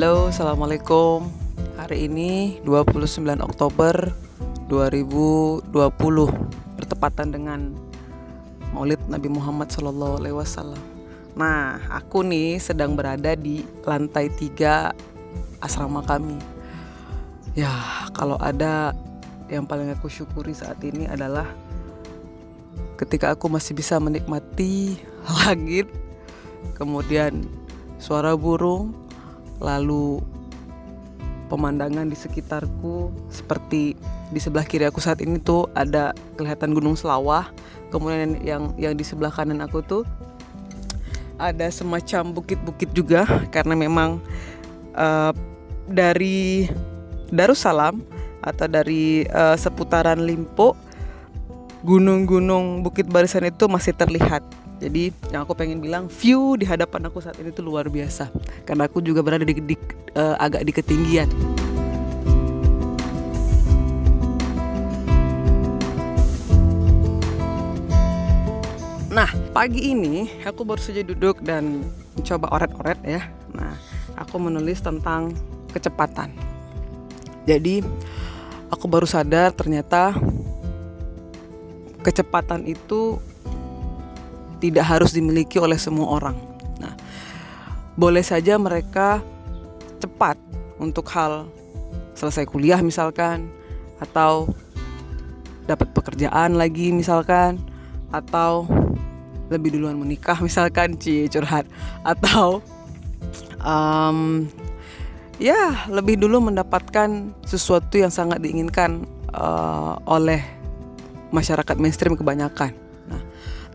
Halo, Assalamualaikum Hari ini 29 Oktober 2020 Bertepatan dengan Maulid Nabi Muhammad Wasallam. Nah, aku nih sedang berada di lantai tiga asrama kami Ya, kalau ada yang paling aku syukuri saat ini adalah Ketika aku masih bisa menikmati langit Kemudian suara burung lalu pemandangan di sekitarku seperti di sebelah kiri aku saat ini tuh ada kelihatan gunung Selawah. Kemudian yang yang di sebelah kanan aku tuh ada semacam bukit-bukit juga. Karena memang uh, dari Darussalam atau dari uh, seputaran Limpo gunung-gunung Bukit Barisan itu masih terlihat jadi yang aku pengen bilang view di hadapan aku saat ini tuh luar biasa karena aku juga berada di, di uh, agak di ketinggian. Nah, pagi ini aku baru saja duduk dan mencoba oret-oret ya. Nah, aku menulis tentang kecepatan. Jadi, aku baru sadar ternyata kecepatan itu tidak harus dimiliki oleh semua orang. Nah, boleh saja mereka cepat untuk hal selesai kuliah misalkan atau dapat pekerjaan lagi misalkan atau lebih duluan menikah misalkan cie curhat atau um, ya lebih dulu mendapatkan sesuatu yang sangat diinginkan uh, oleh masyarakat mainstream kebanyakan.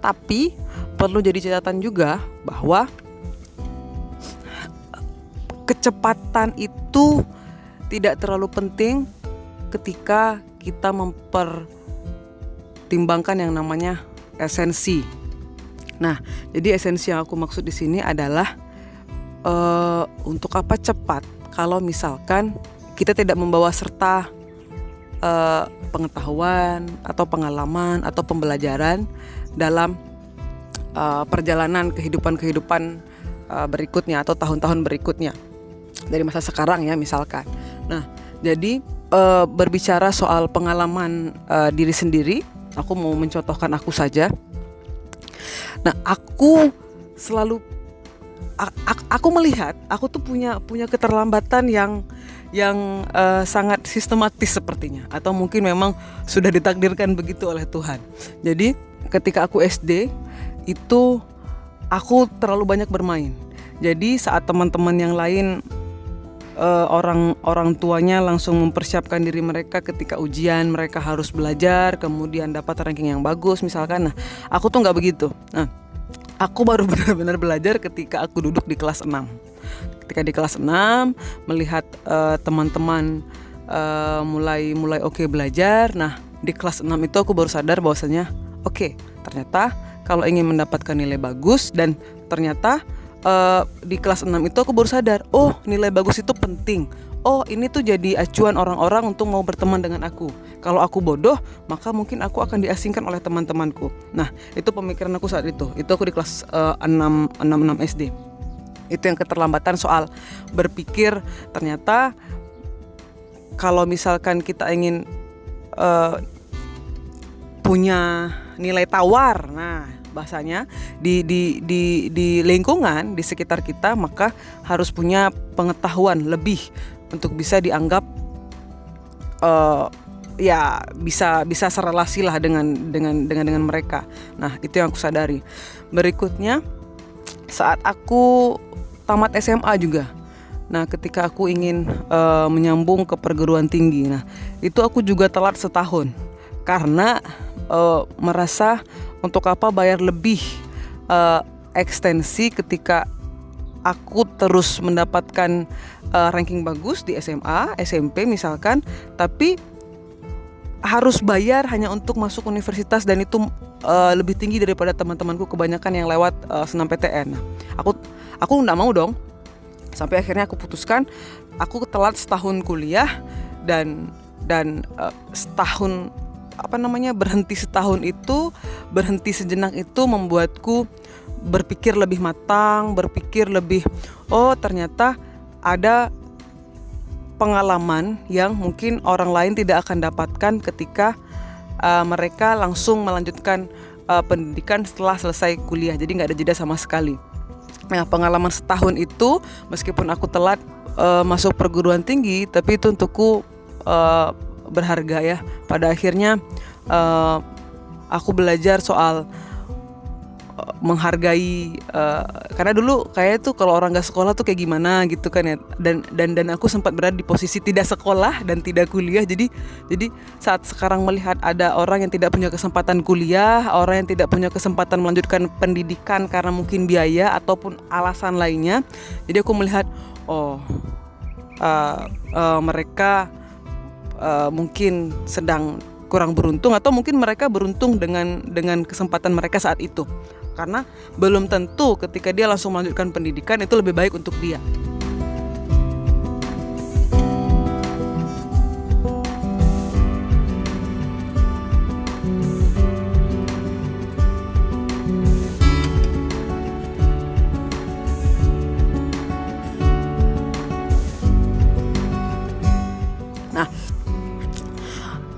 Tapi perlu jadi catatan juga bahwa kecepatan itu tidak terlalu penting ketika kita mempertimbangkan yang namanya esensi. Nah, jadi esensi yang aku maksud di sini adalah uh, untuk apa cepat? Kalau misalkan kita tidak membawa serta uh, pengetahuan atau pengalaman atau pembelajaran dalam uh, perjalanan kehidupan-kehidupan uh, berikutnya atau tahun-tahun berikutnya dari masa sekarang ya misalkan. Nah, jadi uh, berbicara soal pengalaman uh, diri sendiri, aku mau mencontohkan aku saja. Nah, aku selalu aku melihat aku tuh punya punya keterlambatan yang yang uh, sangat sistematis sepertinya atau mungkin memang sudah ditakdirkan begitu oleh Tuhan. Jadi ketika aku SD itu aku terlalu banyak bermain. Jadi saat teman-teman yang lain uh, orang orang tuanya langsung mempersiapkan diri mereka ketika ujian mereka harus belajar kemudian dapat ranking yang bagus misalkan nah aku tuh nggak begitu nah aku baru benar-benar belajar ketika aku duduk di kelas 6 ketika di kelas 6 melihat uh, teman-teman uh, mulai mulai oke okay belajar nah di kelas 6 itu aku baru sadar bahwasanya oke okay, ternyata kalau ingin mendapatkan nilai bagus dan ternyata uh, di kelas 6 itu aku baru sadar, oh nilai bagus itu penting. Oh ini tuh jadi acuan orang-orang untuk mau berteman dengan aku. Kalau aku bodoh, maka mungkin aku akan diasingkan oleh teman-temanku. Nah itu pemikiran aku saat itu. Itu aku di kelas uh, 6 6 6 SD. Itu yang keterlambatan soal berpikir ternyata kalau misalkan kita ingin uh, punya nilai tawar. Nah, bahasanya di di di di lingkungan di sekitar kita maka harus punya pengetahuan lebih untuk bisa dianggap uh, ya bisa bisa serelasi lah dengan dengan dengan dengan mereka. Nah, itu yang aku sadari. Berikutnya saat aku tamat SMA juga. Nah, ketika aku ingin uh, menyambung ke perguruan tinggi, nah itu aku juga telat setahun karena uh, merasa untuk apa bayar lebih uh, ekstensi ketika aku terus mendapatkan uh, ranking bagus di SMA, SMP misalkan, tapi harus bayar hanya untuk masuk universitas dan itu uh, lebih tinggi daripada teman-temanku kebanyakan yang lewat uh, senam PTN. Aku aku nggak mau dong. Sampai akhirnya aku putuskan aku telat setahun kuliah dan dan uh, setahun apa namanya berhenti setahun itu berhenti sejenak itu membuatku berpikir lebih matang berpikir lebih oh ternyata ada pengalaman yang mungkin orang lain tidak akan dapatkan ketika uh, mereka langsung melanjutkan uh, pendidikan setelah selesai kuliah. Jadi nggak ada jeda sama sekali. Nah pengalaman setahun itu meskipun aku telat uh, masuk perguruan tinggi, tapi itu untukku uh, berharga ya. Pada akhirnya uh, aku belajar soal menghargai uh, karena dulu kayak tuh kalau orang nggak sekolah tuh kayak gimana gitu kan ya. Dan dan dan aku sempat berada di posisi tidak sekolah dan tidak kuliah. Jadi jadi saat sekarang melihat ada orang yang tidak punya kesempatan kuliah orang yang tidak punya kesempatan melanjutkan pendidikan karena mungkin biaya ataupun alasan lainnya jadi aku melihat oh uh, uh, mereka uh, mungkin sedang kurang beruntung atau mungkin mereka beruntung dengan dengan kesempatan mereka saat itu karena belum tentu ketika dia langsung melanjutkan pendidikan itu lebih baik untuk dia.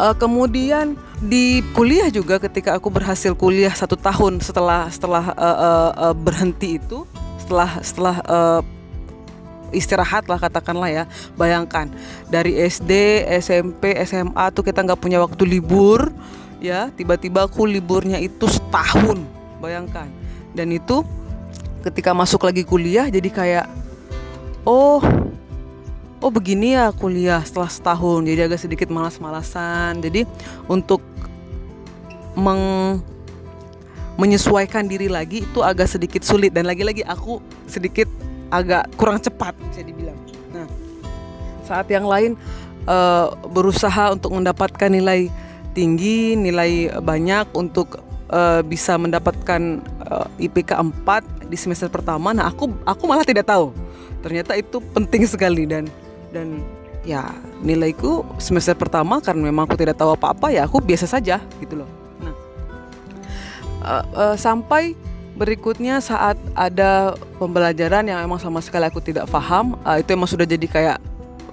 Uh, kemudian di kuliah juga ketika aku berhasil kuliah satu tahun setelah setelah uh, uh, uh, berhenti itu setelah setelah uh, istirahat lah katakanlah ya bayangkan. Dari SD SMP SMA tuh kita nggak punya waktu libur ya. Tiba-tiba aku liburnya itu setahun bayangkan. Dan itu ketika masuk lagi kuliah jadi kayak oh oh begini ya kuliah setelah setahun. Jadi agak sedikit malas-malasan. Jadi untuk meng menyesuaikan diri lagi itu agak sedikit sulit. Dan lagi-lagi aku sedikit agak kurang cepat bisa dibilang. Nah saat yang lain uh, berusaha untuk mendapatkan nilai tinggi nilai banyak untuk uh, bisa mendapatkan uh, IPK 4 di semester pertama. Nah aku aku malah tidak tahu. Ternyata itu penting sekali dan dan ya nilaiku semester pertama karena memang aku tidak tahu apa-apa ya aku biasa saja gitu loh. Nah uh, uh, sampai berikutnya saat ada pembelajaran yang emang sama sekali aku tidak paham uh, itu emang sudah jadi kayak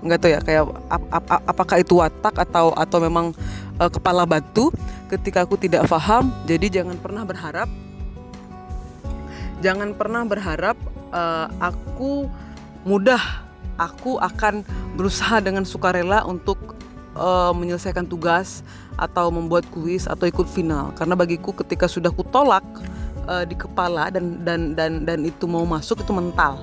nggak tahu ya kayak ap, ap, ap, apakah itu watak atau atau memang uh, kepala batu. Ketika aku tidak paham jadi jangan pernah berharap jangan pernah berharap uh, aku mudah aku akan berusaha dengan sukarela untuk uh, menyelesaikan tugas atau membuat kuis atau ikut final. Karena bagiku ketika sudah kutolak uh, di kepala dan dan dan dan itu mau masuk itu mental.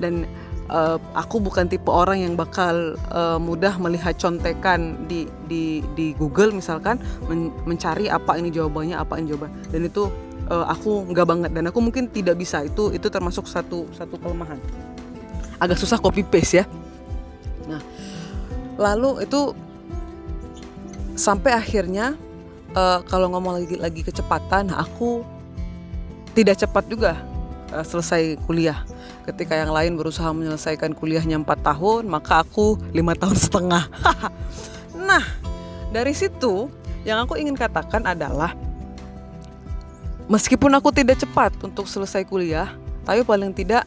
Dan uh, aku bukan tipe orang yang bakal uh, mudah melihat contekan di di di Google misalkan men mencari apa ini jawabannya apa ini jawaban. Dan itu uh, aku nggak banget. Dan aku mungkin tidak bisa. Itu itu termasuk satu satu kelemahan agak susah copy paste ya. Nah lalu itu sampai akhirnya uh, kalau ngomong lagi lagi kecepatan aku tidak cepat juga uh, selesai kuliah. Ketika yang lain berusaha menyelesaikan kuliahnya empat tahun maka aku lima tahun setengah. Nah dari situ yang aku ingin katakan adalah meskipun aku tidak cepat untuk selesai kuliah tapi paling tidak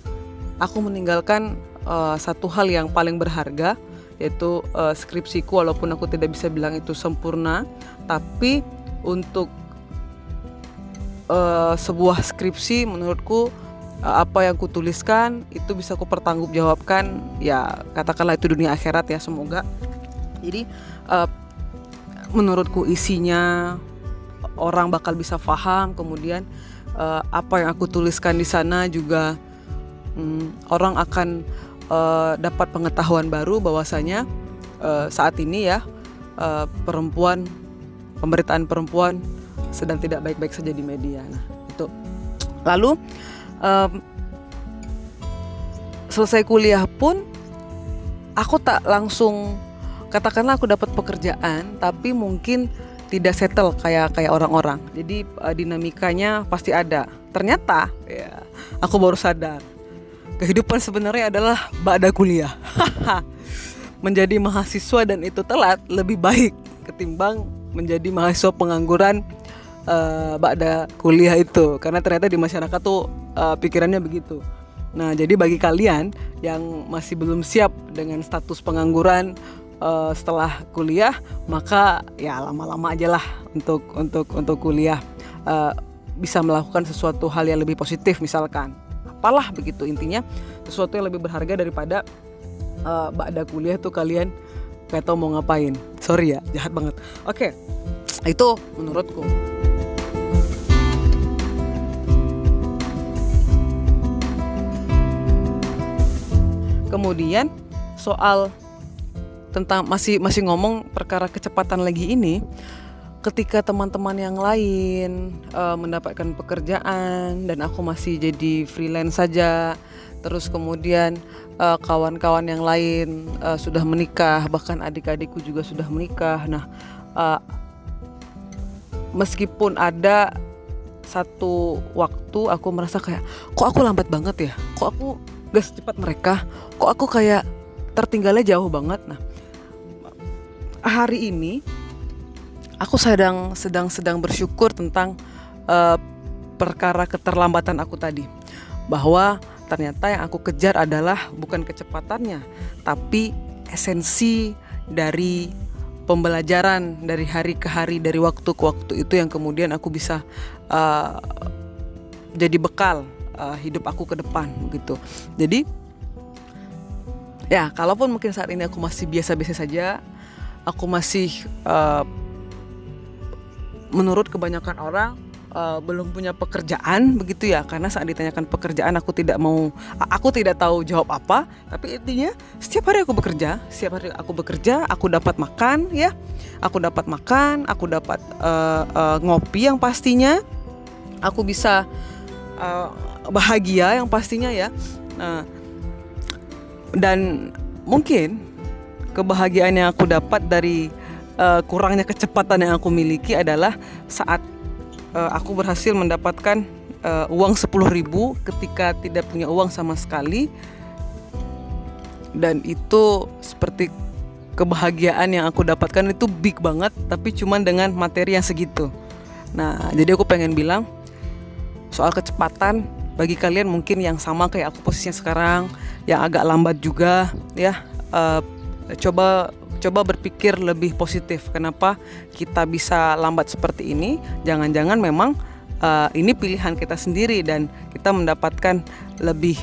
aku meninggalkan uh, satu hal yang paling berharga yaitu uh, skripsiku walaupun aku tidak bisa bilang itu sempurna tapi untuk uh, sebuah skripsi menurutku uh, apa yang kutuliskan itu bisa ku pertanggungjawabkan ya katakanlah itu dunia akhirat ya semoga. Jadi uh, menurutku isinya orang bakal bisa paham kemudian uh, apa yang aku tuliskan di sana juga hmm, orang akan uh, dapat pengetahuan baru bahwasanya uh, saat ini ya uh, perempuan pemberitaan perempuan sedang tidak baik-baik saja di media. Nah itu lalu um, selesai kuliah pun aku tak langsung katakanlah aku dapat pekerjaan tapi mungkin tidak settle kayak kayak orang-orang. Jadi uh, dinamikanya pasti ada. Ternyata ya aku baru sadar kehidupan sebenarnya adalah ba'da kuliah. menjadi mahasiswa dan itu telat lebih baik ketimbang menjadi mahasiswa pengangguran uh, ba'da kuliah itu karena ternyata di masyarakat tuh uh, pikirannya begitu. Nah, jadi bagi kalian yang masih belum siap dengan status pengangguran uh, setelah kuliah, maka ya lama-lama aja lah untuk untuk untuk kuliah uh, bisa melakukan sesuatu hal yang lebih positif misalkan. Apalah begitu intinya sesuatu yang lebih berharga daripada uh, ba'da kuliah tuh kalian kayak tau mau ngapain. Sorry ya, jahat banget. Oke. Okay. Itu menurutku. Kemudian soal tentang masih masih ngomong perkara kecepatan lagi ini, ketika teman-teman yang lain uh, mendapatkan pekerjaan dan aku masih jadi freelance saja, terus kemudian uh, kawan-kawan yang lain uh, sudah menikah, bahkan adik-adikku juga sudah menikah. Nah, uh, meskipun ada satu waktu aku merasa kayak kok aku lambat banget ya, kok aku gak secepat mereka? Kok aku kayak tertinggalnya jauh banget? Nah hari ini aku sedang sedang sedang bersyukur tentang uh, perkara keterlambatan aku tadi bahwa ternyata yang aku kejar adalah bukan kecepatannya tapi esensi dari pembelajaran dari hari ke hari dari waktu ke waktu itu yang kemudian aku bisa uh, jadi bekal uh, hidup aku ke depan gitu. Jadi ya kalaupun mungkin saat ini aku masih biasa-biasa saja, aku masih uh, menurut kebanyakan orang uh, belum punya pekerjaan begitu ya. Karena saat ditanyakan pekerjaan aku tidak mau aku tidak tahu jawab apa. Tapi intinya setiap hari aku bekerja setiap hari aku bekerja aku dapat makan ya. Aku dapat makan aku dapat uh, uh, ngopi yang pastinya. Aku bisa uh, bahagia yang pastinya ya. Nah, dan mungkin kebahagiaan yang aku dapat dari uh, kurangnya kecepatan yang aku miliki adalah saat uh, aku berhasil mendapatkan uh, uang ribu ketika tidak punya uang sama sekali. Dan itu seperti kebahagiaan yang aku dapatkan itu big banget tapi cuman dengan materi yang segitu. Nah jadi aku pengen bilang soal kecepatan bagi kalian mungkin yang sama kayak aku posisinya sekarang yang agak lambat juga ya uh, coba coba berpikir lebih positif. Kenapa kita bisa lambat seperti ini? Jangan-jangan memang uh, ini pilihan kita sendiri dan kita mendapatkan lebih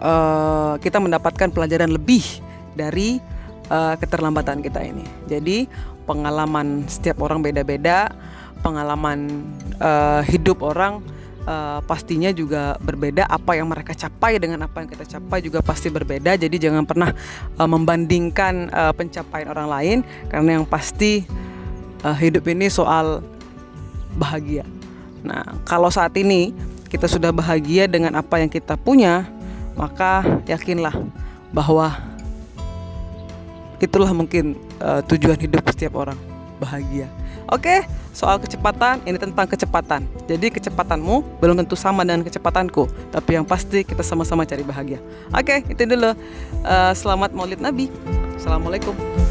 uh, kita mendapatkan pelajaran lebih dari uh, keterlambatan kita ini. Jadi pengalaman setiap orang beda-beda pengalaman uh, hidup orang uh, pastinya juga berbeda apa yang mereka capai dengan apa yang kita capai juga pasti berbeda. Jadi jangan pernah uh, membandingkan uh, pencapaian orang lain karena yang pasti uh, hidup ini soal bahagia. Nah kalau saat ini kita sudah bahagia dengan apa yang kita punya maka yakinlah bahwa itulah mungkin uh, tujuan hidup setiap orang bahagia Oke, soal kecepatan ini tentang kecepatan. Jadi kecepatanmu belum tentu sama dengan kecepatanku, tapi yang pasti kita sama-sama cari bahagia. Oke, itu dulu. Uh, selamat Maulid Nabi. Assalamualaikum.